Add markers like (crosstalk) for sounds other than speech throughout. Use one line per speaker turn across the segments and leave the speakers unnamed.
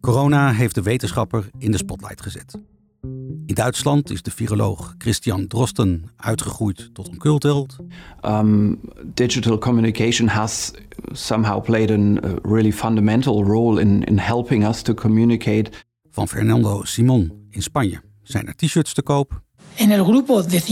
Corona heeft de wetenschapper in de spotlight gezet. In Duitsland is de viroloog Christian Drosten uitgegroeid tot een cultheld.
Um, digital communication has somehow played a really fundamental role in, in helping us to communicate.
Van Fernando Simon in Spanje zijn er t-shirts te koop.
En el grupo de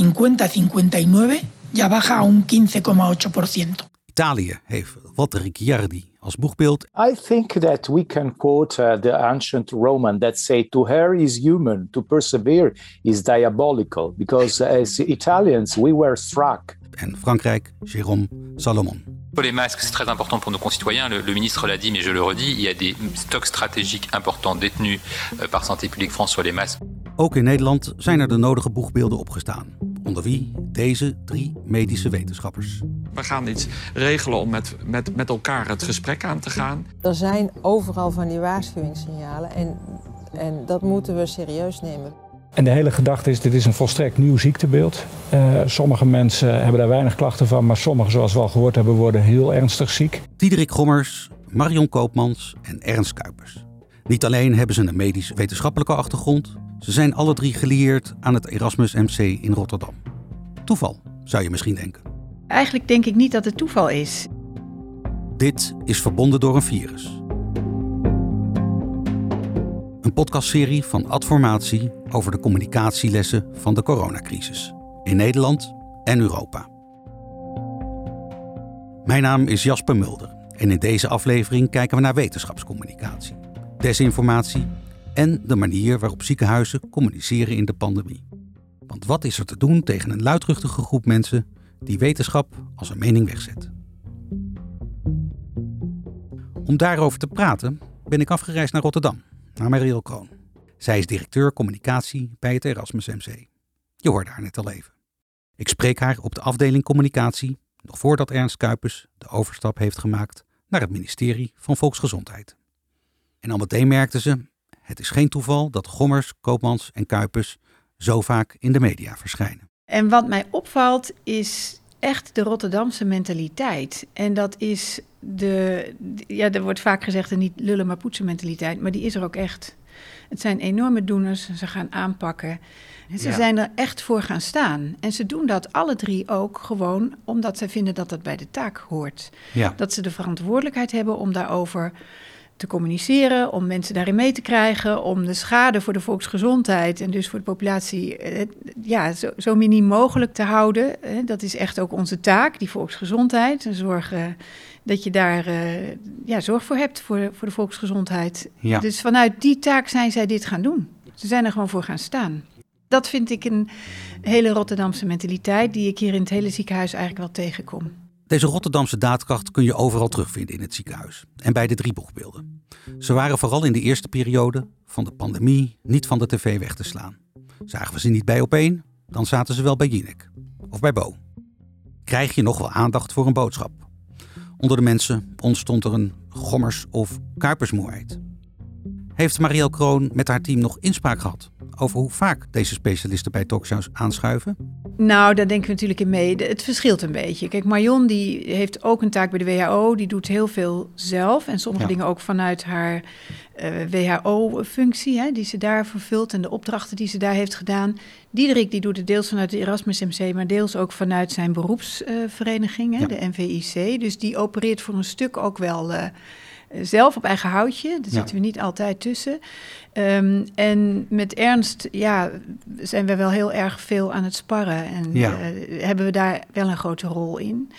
50-59 ya baja a un 15,8%.
Italië heeft Walter Ricciardi als boegbeeld.
I think that we can quote uh, the ancient Roman that say to err is human, to persevere is diabolical, because as Italians we were struck.
En Frankrijk, Jérôme Salomon.
Pour les masques, c'est très important pour nos concitoyens. Le, le ministre l'a dit, mais je le redis, il y a des stocks stratégiques importants détenus euh, par Santé publique France sur les masques.
Ook in Nederland zijn er de nodige boegbeelden opgestaan. Onder wie deze drie medische wetenschappers.
We gaan iets regelen om met, met, met elkaar het gesprek aan te gaan.
Er zijn overal van die waarschuwingssignalen en, en dat moeten we serieus nemen.
En de hele gedachte is, dit is een volstrekt nieuw ziektebeeld. Uh, sommige mensen hebben daar weinig klachten van, maar sommigen, zoals we al gehoord hebben, worden heel ernstig ziek.
Diederik Gommers, Marion Koopmans en Ernst Kuipers. Niet alleen hebben ze een medisch-wetenschappelijke achtergrond, ze zijn alle drie gelieerd aan het Erasmus MC in Rotterdam. Toeval, zou je misschien denken.
Eigenlijk denk ik niet dat het toeval is.
Dit is verbonden door een virus. Een podcastserie van Adformatie over de communicatielessen van de coronacrisis in Nederland en Europa. Mijn naam is Jasper Mulder en in deze aflevering kijken we naar wetenschapscommunicatie, desinformatie en de manier waarop ziekenhuizen communiceren in de pandemie. Want wat is er te doen tegen een luidruchtige groep mensen die wetenschap als een mening wegzet? Om daarover te praten ben ik afgereisd naar Rotterdam, naar Mariel Kroon. Zij is directeur communicatie bij het Erasmus MC. Je hoorde haar net al even. Ik spreek haar op de afdeling communicatie, nog voordat Ernst Kuipers de overstap heeft gemaakt naar het ministerie van Volksgezondheid. En al meteen merkte ze, het is geen toeval dat Gommers, Koopmans en Kuipers zo vaak in de media verschijnen.
En wat mij opvalt is echt de Rotterdamse mentaliteit. En dat is de, ja, er wordt vaak gezegd de niet lullen maar poetsen mentaliteit, maar die is er ook echt. Het zijn enorme doeners, ze gaan aanpakken. En ze zijn er echt voor gaan staan. En ze doen dat alle drie ook gewoon omdat ze vinden dat dat bij de taak hoort.
Ja.
Dat ze de verantwoordelijkheid hebben om daarover te communiceren, om mensen daarin mee te krijgen, om de schade voor de volksgezondheid en dus voor de populatie eh, ja, zo, zo mogelijk te houden. Dat is echt ook onze taak, die volksgezondheid. En zorgen dat je daar uh, ja, zorg voor hebt voor, voor de volksgezondheid.
Ja.
Dus vanuit die taak zijn zij dit gaan doen. Ze zijn er gewoon voor gaan staan. Dat vind ik een hele Rotterdamse mentaliteit die ik hier in het hele ziekenhuis eigenlijk wel tegenkom.
Deze Rotterdamse daadkracht kun je overal terugvinden in het ziekenhuis en bij de drie boegbeelden. Ze waren vooral in de eerste periode van de pandemie niet van de tv weg te slaan. Zagen we ze niet bij op één, dan zaten ze wel bij Jinek of bij Bo. Krijg je nog wel aandacht voor een boodschap? Onder de mensen ontstond er een gommers- of kuipersmoeheid. Heeft Marielle Kroon met haar team nog inspraak gehad over hoe vaak deze specialisten bij talkshows aanschuiven?
Nou, daar denken we natuurlijk in mee. Het verschilt een beetje. Kijk, Marion die heeft ook een taak bij de WHO. Die doet heel veel zelf. En sommige
Ja.
dingen ook vanuit haar eh, WHO-functie, die ze daar vervult. En de opdrachten die ze daar heeft gedaan. Diederik die doet het deels vanuit de Erasmus MC, maar deels ook vanuit zijn beroepsvereniging,
Ja.
de NVIC. Dus die opereert voor een stuk ook wel eh, zelf op eigen houtje. Daar
Ja.
zitten we niet altijd tussen. Ehm, en met Ernst, ja, zijn we wel heel erg veel aan het sparren. En
Ja.
eh, hebben we daar wel een grote rol in.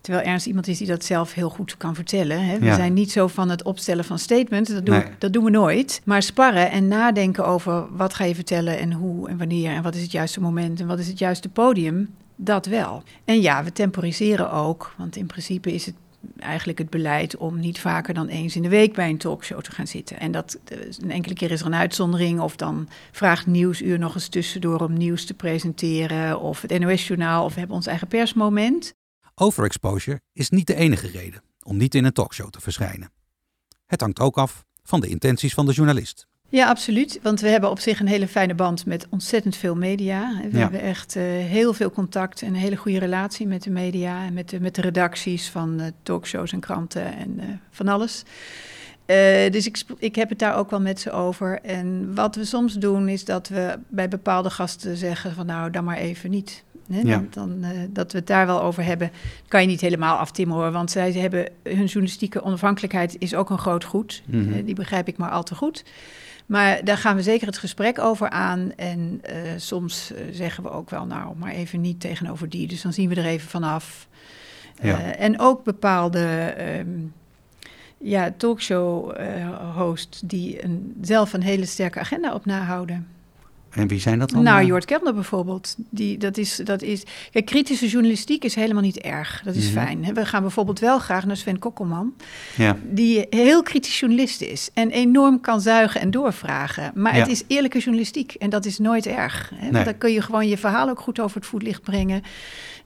Terwijl Ernst iemand is die dat zelf heel goed kan vertellen. Hè. We
Ja.
zijn niet zo van het opstellen van statements. Dat, doen
Nee.
dat doen we nooit. Maar sparren en nadenken over wat ga je vertellen en hoe en wanneer. En wat is het juiste moment en wat is het juiste podium. Dat wel. En ja, we temporiseren ook. Want in principe is het eigenlijk het beleid om niet vaker dan eens in de week bij een talkshow te gaan zitten. En dat eh, een enkele keer is er een uitzondering of dan vraagt Nieuwsuur nog eens tussendoor om nieuws te presenteren of het NOS-journaal of we hebben ons eigen persmoment.
Overexposure is niet de enige reden om niet in een talkshow te verschijnen. Het hangt ook af van de intenties van de journalist.
Ja, absoluut. Want we hebben op zich een hele fijne band met ontzettend veel media. We
Ja.
hebben echt eh, heel veel contact en een hele goede relatie met de media en met de, met de redacties van eh, talkshows en kranten en eh, van alles. Dus ik, ik heb het daar ook wel met ze over. En wat we soms doen is dat we bij bepaalde gasten zeggen van nou, dan maar even niet. Hè,
Ja.
dan, dat we het daar wel over hebben. kan je niet helemaal aftimmen hoor, want zij hebben hun journalistieke onafhankelijkheid is ook een groot goed.
Mhm.
Die begrijp ik maar al te goed. Maar daar gaan we zeker het gesprek over aan. En eh, soms eh, zeggen we ook wel, nou, maar even niet tegenover die. Dus dan zien we er even vanaf.
Ja.
Eh, en ook bepaalde ehm, ja, talkshow-hosts die een, zelf een hele sterke agenda op nahouden.
En wie zijn dat dan?
Nou,
Eh,
Jort Kelder bijvoorbeeld. Die, dat is, dat is, kijk, kritische journalistiek is helemaal niet erg. Dat is
Mhm.
fijn. We gaan bijvoorbeeld wel graag naar Sven Kokkelman
Ja,
die heel kritisch journalist is en enorm kan zuigen en doorvragen. Maar
Ja.
het is eerlijke journalistiek en dat is nooit erg. Hè? Want
Nee.
Dan kun je gewoon je verhaal ook goed over het voetlicht brengen.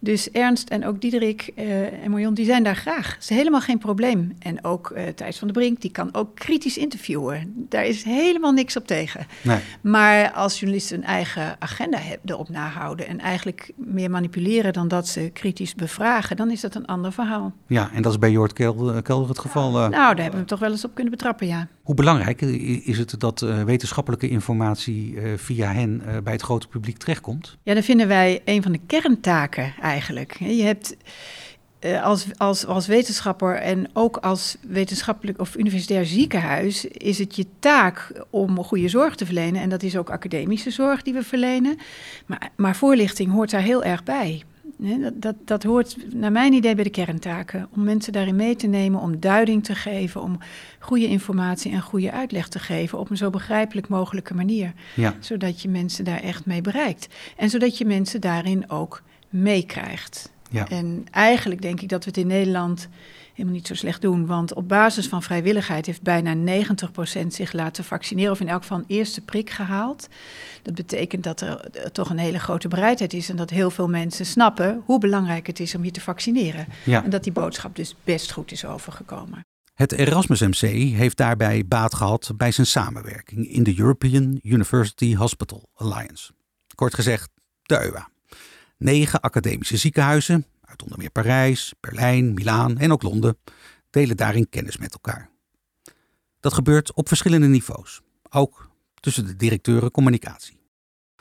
Dus Ernst en ook Diederik eh, en Marion, die zijn daar graag. Dat is helemaal geen probleem. En ook eh Thijs van der Brink, die kan ook kritisch interviewen. Daar is helemaal niks op tegen.
nee.
Maar als journalisten een eigen agenda hebben, erop nahouden... en eigenlijk meer manipuleren dan dat ze kritisch bevragen... dan is dat een ander verhaal.
Ja, en dat is bij Jort Kelder, het geval. eh.
Nou, daar hebben we hem toch wel eens op kunnen betrappen, ja.
Hoe belangrijk is het dat eh, wetenschappelijke informatie eh, via hen eh, bij het grote publiek terechtkomt?
Ja, dat vinden wij een van de kerntaken eigenlijk. Je hebt als, als, als wetenschapper en ook als wetenschappelijk of universitair ziekenhuis is het je taak om goede zorg te verlenen. En dat is ook academische zorg die we verlenen. Maar, maar voorlichting hoort daar heel erg bij. Dat, dat, dat hoort naar mijn idee bij de kerntaken. Om mensen daarin mee te nemen, om duiding te geven, om goede informatie en goede uitleg te geven op een zo begrijpelijk mogelijke manier
Ja,
zodat je mensen daar echt mee bereikt. En zodat je mensen daarin ook meekrijgt.
ja.
En eigenlijk denk ik dat we het in Nederland helemaal niet zo slecht doen. Want op basis van vrijwilligheid heeft bijna 90% zich laten vaccineren... of in elk geval een eerste prik gehaald. Dat betekent dat er eh, toch een hele grote bereidheid is... en dat heel veel mensen snappen hoe belangrijk het is om je te vaccineren.
ja.
En dat die boodschap dus best goed is overgekomen.
Het Erasmus MC heeft daarbij baat gehad bij zijn samenwerking in de European University Hospital Alliance. Kort gezegd, de EUA. Negen academische ziekenhuizen, uit onder meer Parijs, Berlijn, Milaan en ook Londen, delen daarin kennis met elkaar. Dat gebeurt op verschillende niveaus, ook tussen de directeuren communicatie.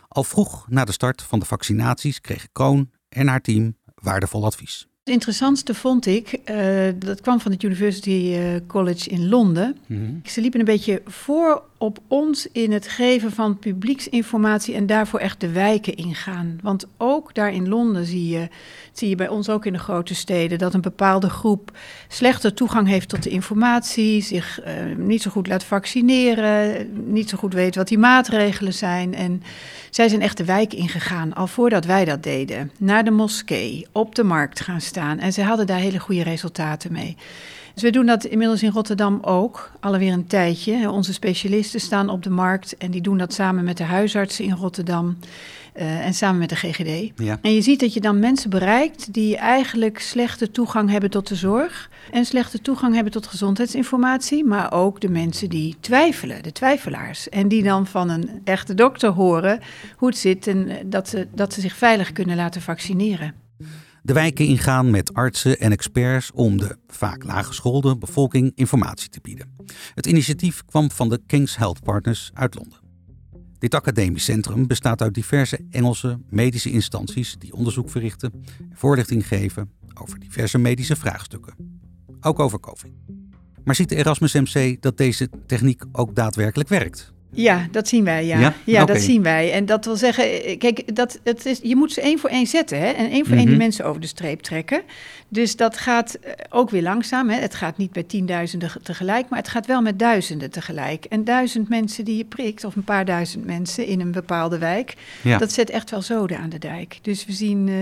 Al vroeg na de start van de vaccinaties kregen Kroon en haar team waardevol advies.
Het interessantste vond ik, eh, dat kwam van het University eh, College in Londen. Ze liepen een beetje voor op ons in het geven van publieksinformatie en daarvoor echt de wijken ingaan. Want ook daar in Londen zie je, zie je bij ons ook in de grote steden, dat een bepaalde groep slechter toegang heeft tot de informatie, zich eh, niet zo goed laat vaccineren, niet zo goed weet wat die maatregelen zijn. En zij zijn echt de wijk ingegaan, al voordat wij dat deden. Naar de moskee, op de markt gaan staan. En zij hadden daar hele goede resultaten mee. Dus we doen dat inmiddels in Rotterdam ook, alweer een tijdje. Onze specialisten staan op de markt en die doen dat samen met de huisartsen in Rotterdam eh, en samen met de GGD.
Ja.
En je ziet dat je dan mensen bereikt die eigenlijk slechte toegang hebben tot de zorg en slechte toegang hebben tot gezondheidsinformatie, maar ook de mensen die twijfelen, de twijfelaars. En die dan van een echte dokter horen hoe het zit en eh, dat ze, dat ze zich veilig kunnen laten vaccineren.
De wijken ingaan met artsen en experts om de vaak laaggeschoolde bevolking informatie te bieden. Het initiatief kwam van de King's Health Partners uit Londen. Dit academisch centrum bestaat uit diverse Engelse medische instanties die onderzoek verrichten en voorlichting geven over diverse medische vraagstukken. Ook over COVID. Maar ziet de Erasmus MC dat deze techniek ook daadwerkelijk werkt?
Ja, dat zien wij, ja.
Ja?
Dat zien wij. En dat wil zeggen, eh, kijk, dat, het is, je moet ze één voor één zetten. Hè? En één voor één
Mhm.
die mensen over de streep trekken. Dus dat gaat eh, ook weer langzaam. Hè? Het gaat niet bij tienduizenden ge- tegelijk, maar het gaat wel met duizenden tegelijk. En duizend mensen die je prikt, of een paar duizend mensen in een bepaalde wijk,
Ja.
dat zet echt wel zoden aan de dijk. Dus we zien, eh,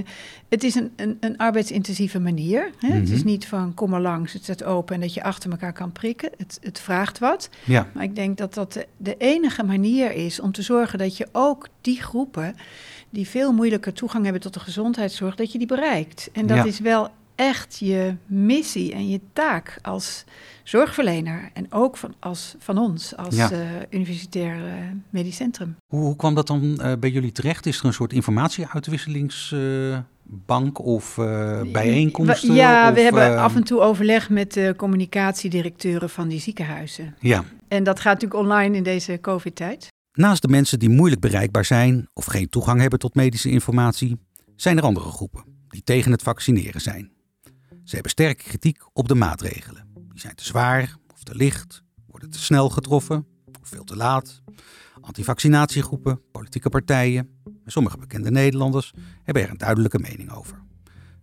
het is een, een, een arbeidsintensieve manier. Hè? Het is
Mhm.
niet van kom maar langs, het staat open en dat je achter elkaar kan prikken. Het, het vraagt wat.
Ja,
Maar ik denk dat dat de, de enige manier is om te zorgen dat je ook die groepen die veel moeilijker toegang hebben tot de gezondheidszorg, dat je die bereikt. En dat
Ja.
is wel echt je missie en je taak als zorgverlener en ook van, als, van ons als
Ja.
eh, universitair eh, medisch centrum.
Hoe, hoe kwam dat dan eh, bij jullie terecht? Is er een soort informatieuitwisselingsbank of eh, bijeenkomsten?
Ja,
of,
we hebben
eh,
af en toe overleg met de communicatiedirecteuren van die ziekenhuizen.
Ja.
En dat gaat natuurlijk online in deze COVID-tijd.
Naast de mensen die moeilijk bereikbaar zijn of geen toegang hebben tot medische informatie, zijn er andere groepen die tegen het vaccineren zijn. Ze hebben sterke kritiek op de maatregelen. Die zijn te zwaar of te licht, worden te snel getroffen of veel te laat. Antivaccinatiegroepen, politieke partijen en sommige bekende Nederlanders hebben er een duidelijke mening over.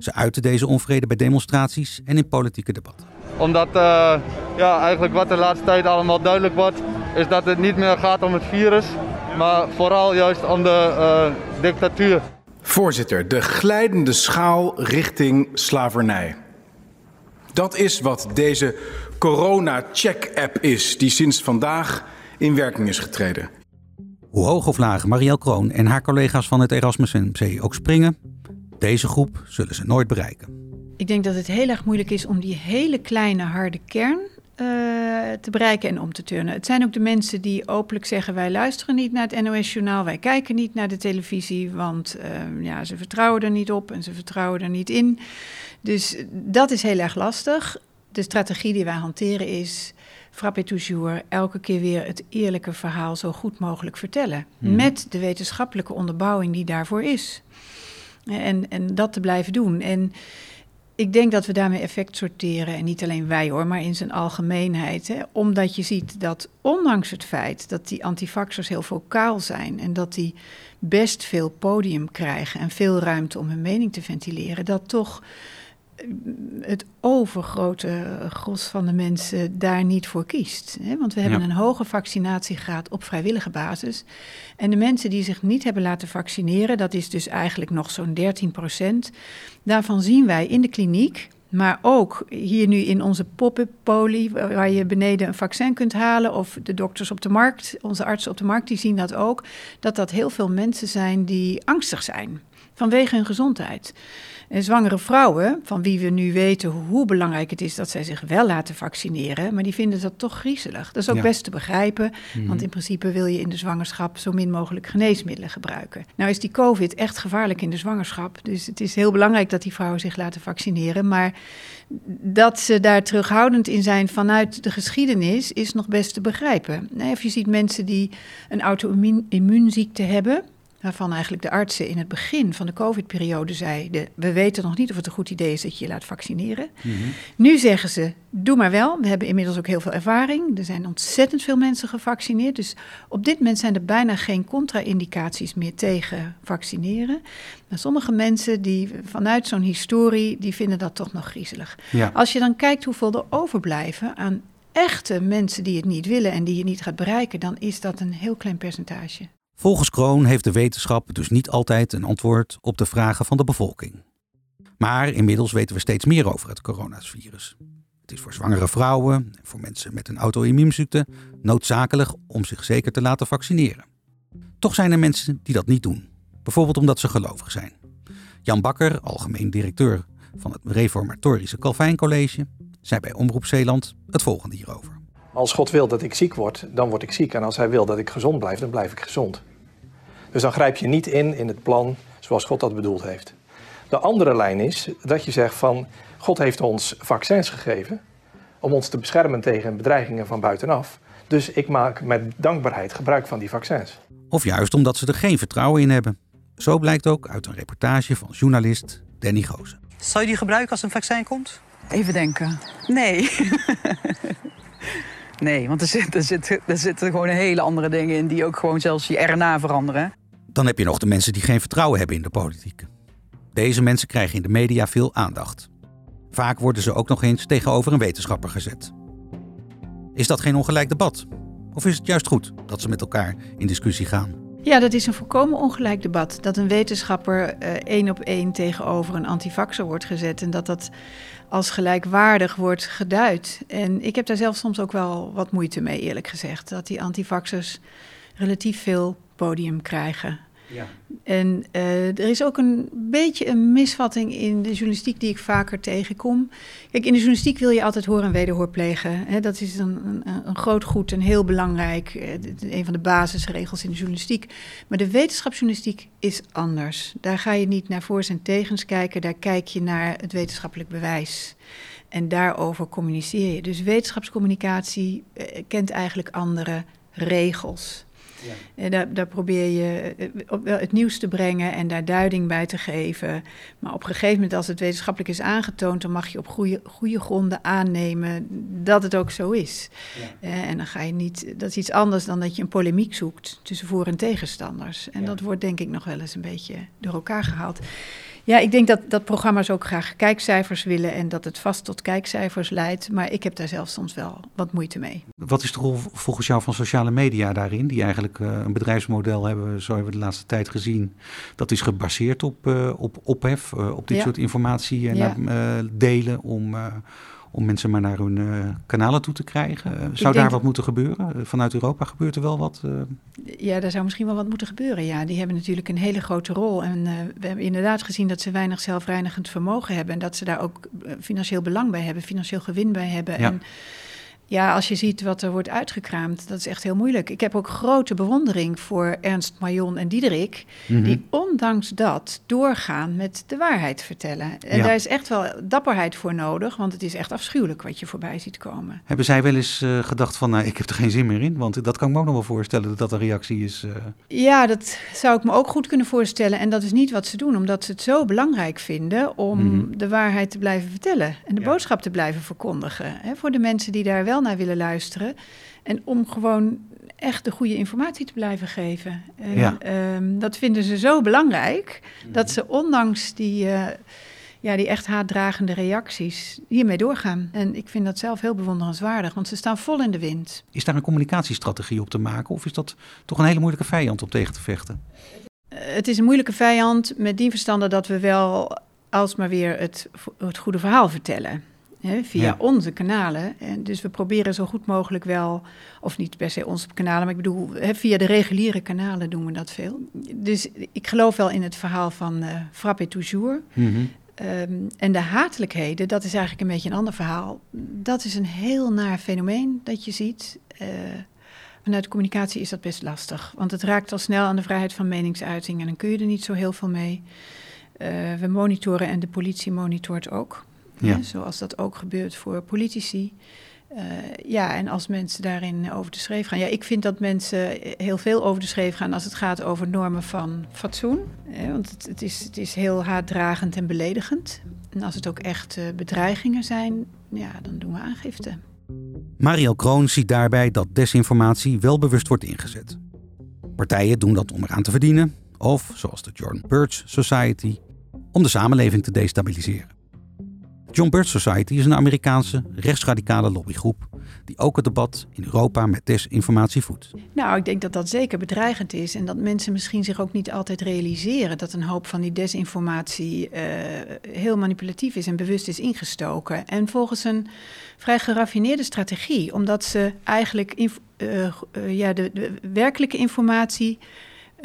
Ze uiten deze onvrede bij demonstraties en in politieke debatten.
Omdat eh, ja, eigenlijk wat de laatste tijd allemaal duidelijk wordt, is dat het niet meer gaat om het virus, maar vooral juist om de eh, dictatuur.
Voorzitter, de glijdende schaal richting slavernij. Dat is wat deze corona-check-app is, die sinds vandaag in werking is getreden.
Hoe hoog of laag Marielle Kroon en haar collega's van het Erasmus MC ook springen, deze groep zullen ze nooit bereiken.
Ik denk dat het heel erg moeilijk is om die hele kleine harde kern eh, te bereiken en om te turnen. Het zijn ook de mensen die openlijk zeggen: wij luisteren niet naar het NOS-journaal, wij kijken niet naar de televisie, want eh, ja, ze vertrouwen er niet op en ze vertrouwen er niet in. Dus dat is heel erg lastig. De strategie die wij hanteren is frappé toujours, elke keer weer het eerlijke verhaal zo goed mogelijk vertellen.
Mhm.
Met de wetenschappelijke onderbouwing die daarvoor is. En, en dat te blijven doen. En ik denk dat we daarmee effect sorteren. En niet alleen wij hoor, maar in zijn algemeenheid. Hè. Omdat je ziet dat ondanks het feit dat die antivaxers heel vocaal zijn. En dat die best veel podium krijgen en veel ruimte om hun mening te ventileren. Dat toch het overgrote gros van de mensen daar niet voor kiest. Hè? Want we hebben
Ja.
een hoge vaccinatiegraad op vrijwillige basis. En de mensen die zich niet hebben laten vaccineren, dat is dus eigenlijk nog zo'n 13 procent. Daarvan zien wij in de kliniek, maar ook hier nu in onze pop-up poli, waar je beneden een vaccin kunt halen, of de dokters op de markt, onze artsen op de markt, die zien dat ook, dat dat heel veel mensen zijn die angstig zijn vanwege hun gezondheid. En zwangere vrouwen, van wie we nu weten hoe belangrijk het is dat zij zich wel laten vaccineren, maar die vinden dat toch griezelig. Dat is ook
Ja.
best te begrijpen,
Mhm.
want in principe wil je in de zwangerschap zo min mogelijk geneesmiddelen gebruiken. Nou is die COVID echt gevaarlijk in de zwangerschap, dus het is heel belangrijk dat die vrouwen zich laten vaccineren, maar dat ze daar terughoudend in zijn vanuit de geschiedenis is nog best te begrijpen. Nee, Of je ziet mensen die een auto-immuunziekte hebben, waarvan eigenlijk de artsen in het begin van de COVID-periode zeiden: We weten nog niet of het een goed idee is dat je je laat vaccineren. Nu zeggen ze: Doe maar wel. We hebben inmiddels ook heel veel ervaring. Er zijn ontzettend veel mensen gevaccineerd. Dus op dit moment zijn er bijna geen contra-indicaties meer tegen vaccineren. Maar sommige mensen die vanuit zo'n historie, die vinden dat toch nog griezelig.
Ja.
Als je dan kijkt hoeveel er overblijven aan echte mensen die het niet willen en die je niet gaat bereiken, dan is dat een heel klein percentage.
Volgens Kroon heeft de wetenschap dus niet altijd een antwoord op de vragen van de bevolking. Maar inmiddels weten we steeds meer over het coronavirus. Het is voor zwangere vrouwen en voor mensen met een auto-immuunziekte noodzakelijk om zich zeker te laten vaccineren. Toch zijn er mensen die dat niet doen, bijvoorbeeld omdat ze gelovig zijn. Jan Bakker, algemeen directeur van het Reformatorische Calvijn College, zei bij Omroep Zeeland het volgende hierover.
Als God wil dat ik ziek word, dan word ik ziek. En als Hij wil dat ik gezond blijf, dan blijf ik gezond. Dus dan grijp je niet in in het plan zoals God dat bedoeld heeft. De andere lijn is dat je zegt van God heeft ons vaccins gegeven om ons te beschermen tegen bedreigingen van buitenaf. Dus ik maak met dankbaarheid gebruik van die vaccins.
Of juist omdat ze er geen vertrouwen in hebben. Zo blijkt ook uit een reportage van journalist Danny Goosen.
Zou je die gebruiken als een vaccin komt? Even denken. Nee. (laughs) nee, want er, zit, er, zit, er zitten gewoon hele andere dingen in die ook gewoon zelfs je RNA veranderen.
Dan heb je nog de mensen die geen vertrouwen hebben in de politiek. Deze mensen krijgen in de media veel aandacht. Vaak worden ze ook nog eens tegenover een wetenschapper gezet. Is dat geen ongelijk debat? Of is het juist goed dat ze met elkaar in discussie gaan?
Ja, dat is een volkomen ongelijk debat. Dat een wetenschapper eh, één op één tegenover een antivaxer wordt gezet en dat dat als gelijkwaardig wordt geduid. En ik heb daar zelf soms ook wel wat moeite mee, eerlijk gezegd. Dat die antivaxers relatief veel podium krijgen. Ja. En uh, er is ook een beetje een misvatting in de journalistiek die ik vaker tegenkom. Kijk, in de journalistiek wil je altijd hoor en wederhoor plegen. Dat is een, een, een, groot goed en heel belangrijk. Uh, een van de basisregels in de journalistiek. Maar de wetenschapsjournalistiek is anders. Daar ga je niet naar voor's en tegens kijken. Daar kijk je naar het wetenschappelijk bewijs. En daarover communiceer je. Dus wetenschapscommunicatie uh, kent eigenlijk andere regels. Ja. En daar, daar, probeer je wel het nieuws te brengen en daar duiding bij te geven. Maar op een gegeven moment, als het wetenschappelijk is aangetoond, dan mag je op goede, goede gronden aannemen dat het ook zo is. Ja. En dan ga je niet, dat is iets anders dan dat je een polemiek zoekt tussen voor- en tegenstanders. En ja. dat wordt denk ik nog wel eens een beetje door elkaar gehaald. Ja, ik denk dat, dat programma's ook graag kijkcijfers willen en dat het vast tot kijkcijfers leidt. Maar ik heb daar zelf soms wel wat moeite mee.
Wat is de rol volgens jou van sociale media daarin? Die eigenlijk uh, een bedrijfsmodel hebben, zo hebben we de laatste tijd gezien. Dat is gebaseerd op, uh, op ophef, uh, op dit ja. soort informatie en ja. delen om om mensen maar naar hun uh, kanalen toe te krijgen. Uh, zou daar wat moeten gebeuren? Uh, vanuit Europa gebeurt er wel wat?
Ja, daar zou misschien wel wat moeten gebeuren. Ja, die hebben natuurlijk een hele grote rol. En we hebben inderdaad gezien dat ze weinig zelfreinigend vermogen hebben. En dat ze daar ook financieel belang bij hebben, financieel gewin bij hebben.
Ja.
En, ja, als je ziet wat er wordt uitgekraamd, dat is echt heel moeilijk. Ik heb ook grote bewondering voor Ernst, Marion en Diederik, mm -hmm. die ondanks dat doorgaan met de waarheid vertellen. En ja. daar is echt wel dapperheid voor nodig, want het is echt afschuwelijk wat je voorbij ziet komen.
Hebben zij wel eens uh, gedacht van, nou, ik heb er geen zin meer in? Want dat kan ik me ook nog wel voorstellen, dat dat een reactie is. Uh...
Ja, dat zou ik me ook goed kunnen voorstellen. En dat is niet wat ze doen, omdat ze het zo belangrijk vinden om mm -hmm. de waarheid te blijven vertellen en de ja. boodschap te blijven verkondigen. Hè, voor de mensen die daar wel naar willen luisteren. En om gewoon echt de goede informatie te blijven geven. En,
ja.
um, dat vinden ze zo belangrijk dat ze ondanks die, uh, ja, die echt haatdragende reacties hiermee doorgaan. En ik vind dat zelf heel bewonderenswaardig, want ze staan vol in de wind.
Is daar een communicatiestrategie op te maken of is dat toch een hele moeilijke vijand om tegen te vechten?
Uh, het is een moeilijke vijand met die verstande dat we wel alsmaar weer het, het goede verhaal vertellen. Hè, via ja. onze kanalen. En dus we proberen zo goed mogelijk wel, of niet per se onze kanalen, maar ik bedoel, hè, via de reguliere kanalen doen we dat veel. Dus ik geloof wel in het verhaal van uh, frappe toujours.
Mhm.
Mm -hmm. um, en de hatelijkheden, dat is eigenlijk een beetje een ander verhaal. Dat is een heel naar fenomeen dat je ziet. Uh, vanuit de communicatie is dat best lastig, want het raakt al snel aan de vrijheid van meningsuiting en dan kun je er niet zo heel veel mee. Uh, we monitoren en de politie monitort ook.
Ja.
Hè, zoals dat ook gebeurt voor politici. Uh, ja, en als mensen daarin over de schreef gaan. Ja, ik vind dat mensen heel veel over de schreef gaan als het gaat over normen van fatsoen. Hè, want het, het, is, het is heel haatdragend en beledigend. En als het ook echt uh, bedreigingen zijn, ja, dan doen we aangifte.
Mariel Kroon ziet daarbij dat desinformatie wel bewust wordt ingezet. Partijen doen dat om eraan te verdienen, of zoals de John Birch Society, om de samenleving te destabiliseren. John Birch Society is een Amerikaanse rechtsradicale lobbygroep die ook het debat in Europa met desinformatie voedt.
Nou, ik denk dat dat zeker bedreigend is en dat mensen misschien zich ook niet altijd realiseren dat een hoop van die desinformatie uh, heel manipulatief is en bewust is ingestoken. En volgens een vrij geraffineerde strategie, omdat ze eigenlijk uh, uh, ja, de, de werkelijke informatie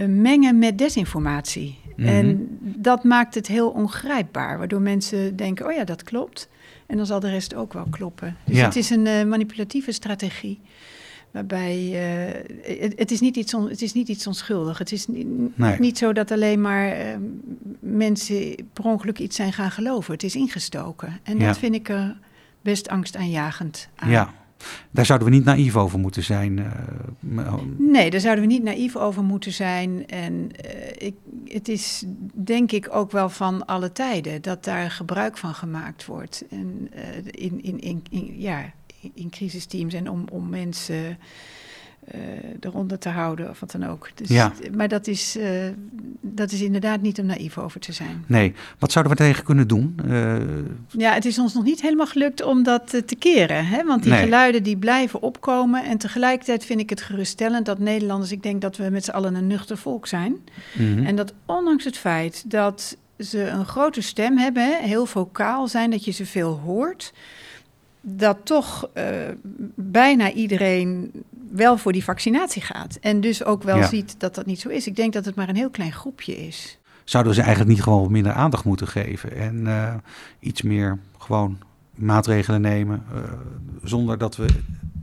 mengen met desinformatie. Mm-hmm. En dat maakt het heel ongrijpbaar, waardoor mensen denken: oh ja, dat klopt. En dan zal de rest ook wel kloppen. Dus
ja.
het is een uh, manipulatieve strategie. Waarbij uh, het, het, is niet iets on, het is niet iets onschuldig. Het is niet,
nee.
niet zo dat alleen maar uh, mensen per ongeluk iets zijn gaan geloven. Het is ingestoken. En
ja.
dat vind ik er best angstaanjagend aan.
Ja. Daar zouden we niet naïef over moeten zijn.
Uh, nee, daar zouden we niet naïef over moeten zijn. En uh, ik, het is denk ik ook wel van alle tijden dat daar gebruik van gemaakt wordt. En, uh, in, in, in, in, ja, in crisisteams en om, om mensen eronder te houden of wat dan ook. Dus,
ja.
Maar dat is, dat is inderdaad niet om naïef over te zijn.
Nee, wat zouden we tegen kunnen doen?
Ja, het is ons nog niet helemaal gelukt om dat te keren. Hè? Want die
nee.
geluiden die blijven opkomen. En tegelijkertijd vind ik het geruststellend dat Nederlanders... ik denk dat we met z'n allen een nuchter volk zijn.
Mm-hmm.
En dat ondanks het feit dat ze een grote stem hebben... heel vocaal zijn, dat je ze veel hoort... dat toch uh, bijna iedereen wel voor die vaccinatie gaat. En dus ook wel ziet dat dat niet zo is. Ik denk dat het maar een heel klein groepje is.
Zouden ze eigenlijk niet gewoon minder aandacht moeten geven en uh, iets meer gewoon maatregelen nemen, uh, zonder dat we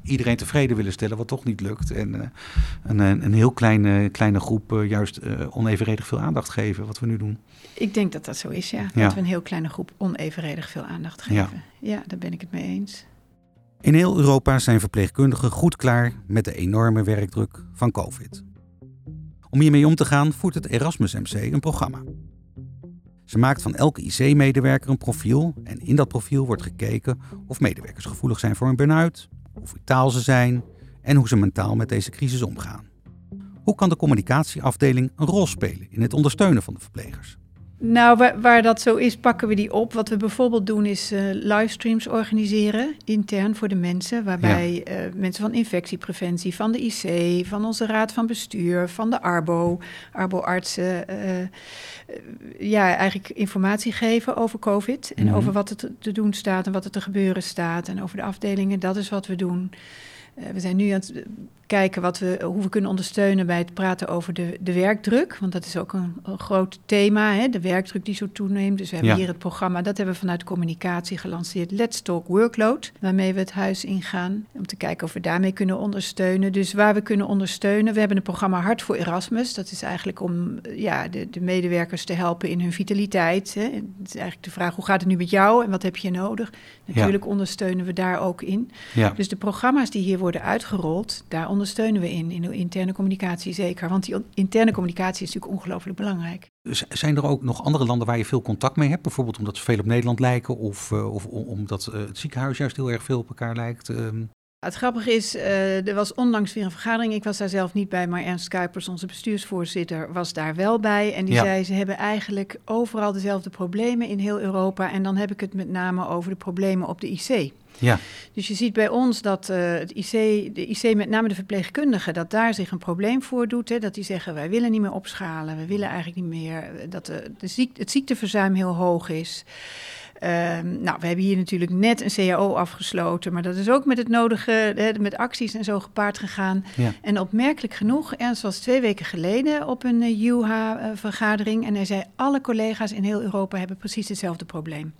iedereen tevreden willen stellen, wat toch niet lukt. En uh, een, een heel kleine, kleine groep uh, juist onevenredig veel aandacht geven, wat we nu doen.
Ik denk dat dat zo is, ja. ja. Dat we een heel kleine groep onevenredig veel aandacht geven. Ja. ja, daar ben ik het mee eens.
In heel Europa zijn verpleegkundigen goed klaar met de enorme werkdruk van COVID. Om hiermee om te gaan voert het Erasmus MC een programma. Ze maakt van elke IC-medewerker een profiel en in dat profiel wordt gekeken of medewerkers gevoelig zijn voor een burn-out, hoe vitaal ze zijn en hoe ze mentaal met deze crisis omgaan. Hoe kan de communicatieafdeling een rol spelen in het ondersteunen van de verplegers?
Nou, waar, waar, dat zo is, pakken we die op. Wat we bijvoorbeeld doen is uh, livestreams organiseren, intern voor de mensen. Waarbij uh, mensen van infectiepreventie, van de IC, van onze raad van bestuur, van de ARBO, ARBO-artsen, uh, ja, eigenlijk informatie geven over COVID. En mm -hmm. over wat er te doen staat en wat er te gebeuren staat. En over de afdelingen, dat is wat we doen. we zijn nu aan het kijken wat we, hoe we kunnen ondersteunen bij het praten over de, de werkdruk. Want dat is ook een, een groot thema, hè, de werkdruk die zo toeneemt. Dus we hebben ja. hier het programma, dat hebben we vanuit communicatie gelanceerd, Let's Talk Workload. Waarmee we het huis ingaan, om te kijken of we daarmee kunnen ondersteunen. Dus waar we kunnen ondersteunen, we hebben een programma Hart voor Erasmus. Dat is eigenlijk om ja, de, de medewerkers te helpen in hun vitaliteit. Hè. Het is eigenlijk de vraag, hoe gaat het nu met jou en wat heb je nodig? Natuurlijk ja. ondersteunen we daar ook in. Ja. Dus de programma's die hier worden uitgerold, daar ondersteunen we in, in de interne communicatie zeker. Want die interne communicatie is natuurlijk ongelooflijk belangrijk.
Zijn er ook nog andere landen waar je veel contact mee hebt? Bijvoorbeeld omdat ze veel op Nederland lijken of, uh, of omdat uh, het ziekenhuis juist heel erg veel op elkaar lijkt? Um...
Het grappige is, uh, er was onlangs weer een vergadering. Ik was daar zelf niet bij, maar Ernst Kuipers, onze bestuursvoorzitter, was daar wel bij. En die ja. zei, ze hebben eigenlijk overal dezelfde problemen in heel Europa. En dan heb ik het met name over de problemen op de IC. Ja. Dus je ziet bij ons dat uh, het IC, de IC, met name de verpleegkundigen, dat daar zich een probleem voordoet. Hè, dat die zeggen, wij willen niet meer opschalen, we willen eigenlijk niet meer dat de, de ziek, het ziekteverzuim heel hoog is. Um, nou, we hebben hier natuurlijk net een CAO afgesloten, maar dat is ook met het nodige, hè, met acties en zo gepaard gegaan. Ja. En opmerkelijk genoeg, Ernst was twee weken geleden op een uh, UHA-vergadering en hij zei, alle collega's in heel Europa hebben precies hetzelfde probleem.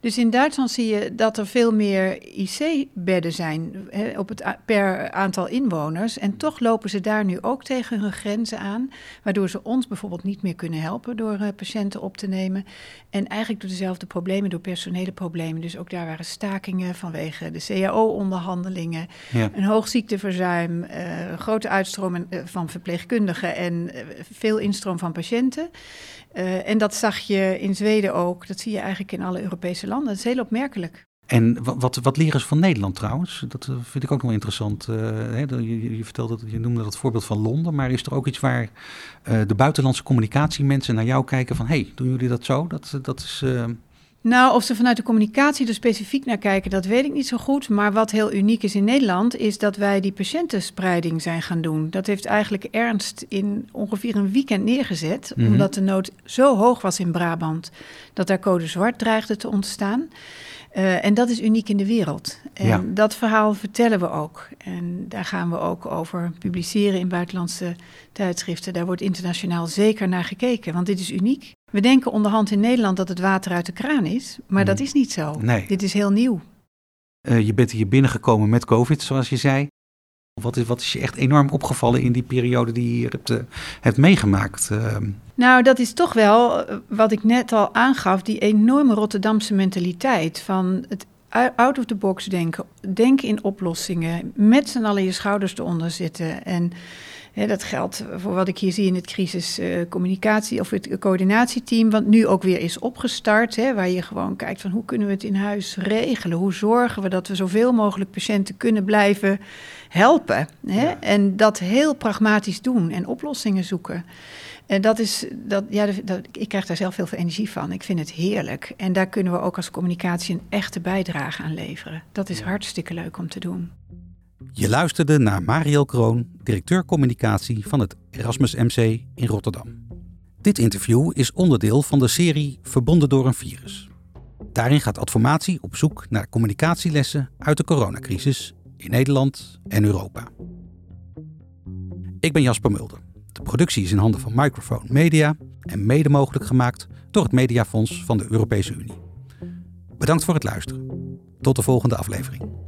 Dus in Duitsland zie je dat er veel meer IC-bedden zijn hè, op het per aantal inwoners. En toch lopen ze daar nu ook tegen hun grenzen aan. Waardoor ze ons bijvoorbeeld niet meer kunnen helpen door uh, patiënten op te nemen. En eigenlijk door dezelfde problemen, door personele problemen. Dus ook daar waren stakingen vanwege de CAO-onderhandelingen. Ja. Een hoog ziekteverzuim, uh, grote uitstroom uh, van verpleegkundigen en veel instroom van patiënten. En dat zag je in Zweden ook. Dat zie je eigenlijk in alle Europese landen. Dat is heel opmerkelijk.
En wat, wat leren ze van Nederland trouwens? Dat eh, vind ik ook nog interessant. Uh, hè, je, je, vertelde, je noemde dat voorbeeld van Londen, maar is er ook iets waar uh, de buitenlandse communicatiemensen naar jou kijken van, hey, doen jullie dat zo? Dat, dat is.
Nou, of ze vanuit de communicatie er specifiek naar kijken, dat weet ik niet zo goed. Maar wat heel uniek is in Nederland, is dat wij die patiëntenspreiding zijn gaan doen. Dat heeft eigenlijk Ernst in ongeveer een weekend neergezet, mm -hmm. omdat de nood zo hoog was in Brabant dat daar code zwart dreigde te ontstaan. Uh, en dat is uniek in de wereld. En ja. dat verhaal vertellen we ook. En daar gaan we ook over publiceren in buitenlandse tijdschriften. Daar wordt internationaal zeker naar gekeken, want dit is uniek. We denken onderhand in Nederland dat het water uit de kraan is, maar dat is niet zo. Nee. Dit is heel nieuw.
Uh, je bent hier binnengekomen met COVID, zoals je zei. Wat is, wat is je echt enorm opgevallen in die periode die je hier hebt, uh, hebt meegemaakt? Uh,
nou, dat is toch wel wat ik net al aangaf, die enorme Rotterdamse mentaliteit van het out of the box denken, denken in oplossingen, met z'n allen je schouders eronder zitten en dat geldt voor wat ik hier zie in het crisiscommunicatie uh, of het coördinatieteam, wat nu ook weer is opgestart. Waar je gewoon kijkt van hoe kunnen we het in huis regelen? Hoe zorgen we dat we zoveel mogelijk patiënten kunnen blijven helpen? Ja. En dat heel pragmatisch doen en oplossingen zoeken. En dat is, dat, ja, dat, ik krijg daar zelf heel veel energie van. Ik vind het heerlijk. En daar kunnen we ook als communicatie een echte bijdrage aan leveren. Dat is ja. hartstikke leuk om te doen.
Je luisterde naar Mariel Kroon, directeur communicatie van het Erasmus MC in Rotterdam. Dit interview is onderdeel van de serie Verbonden door een virus. Daarin gaat Adformatie op zoek naar communicatielessen uit de coronacrisis in Nederland en Europa. Ik ben Jasper Mulder. De productie is in handen van Microphone Media en mede mogelijk gemaakt door het Mediafonds van de Europese Unie. Bedankt voor het luisteren. Tot de volgende aflevering.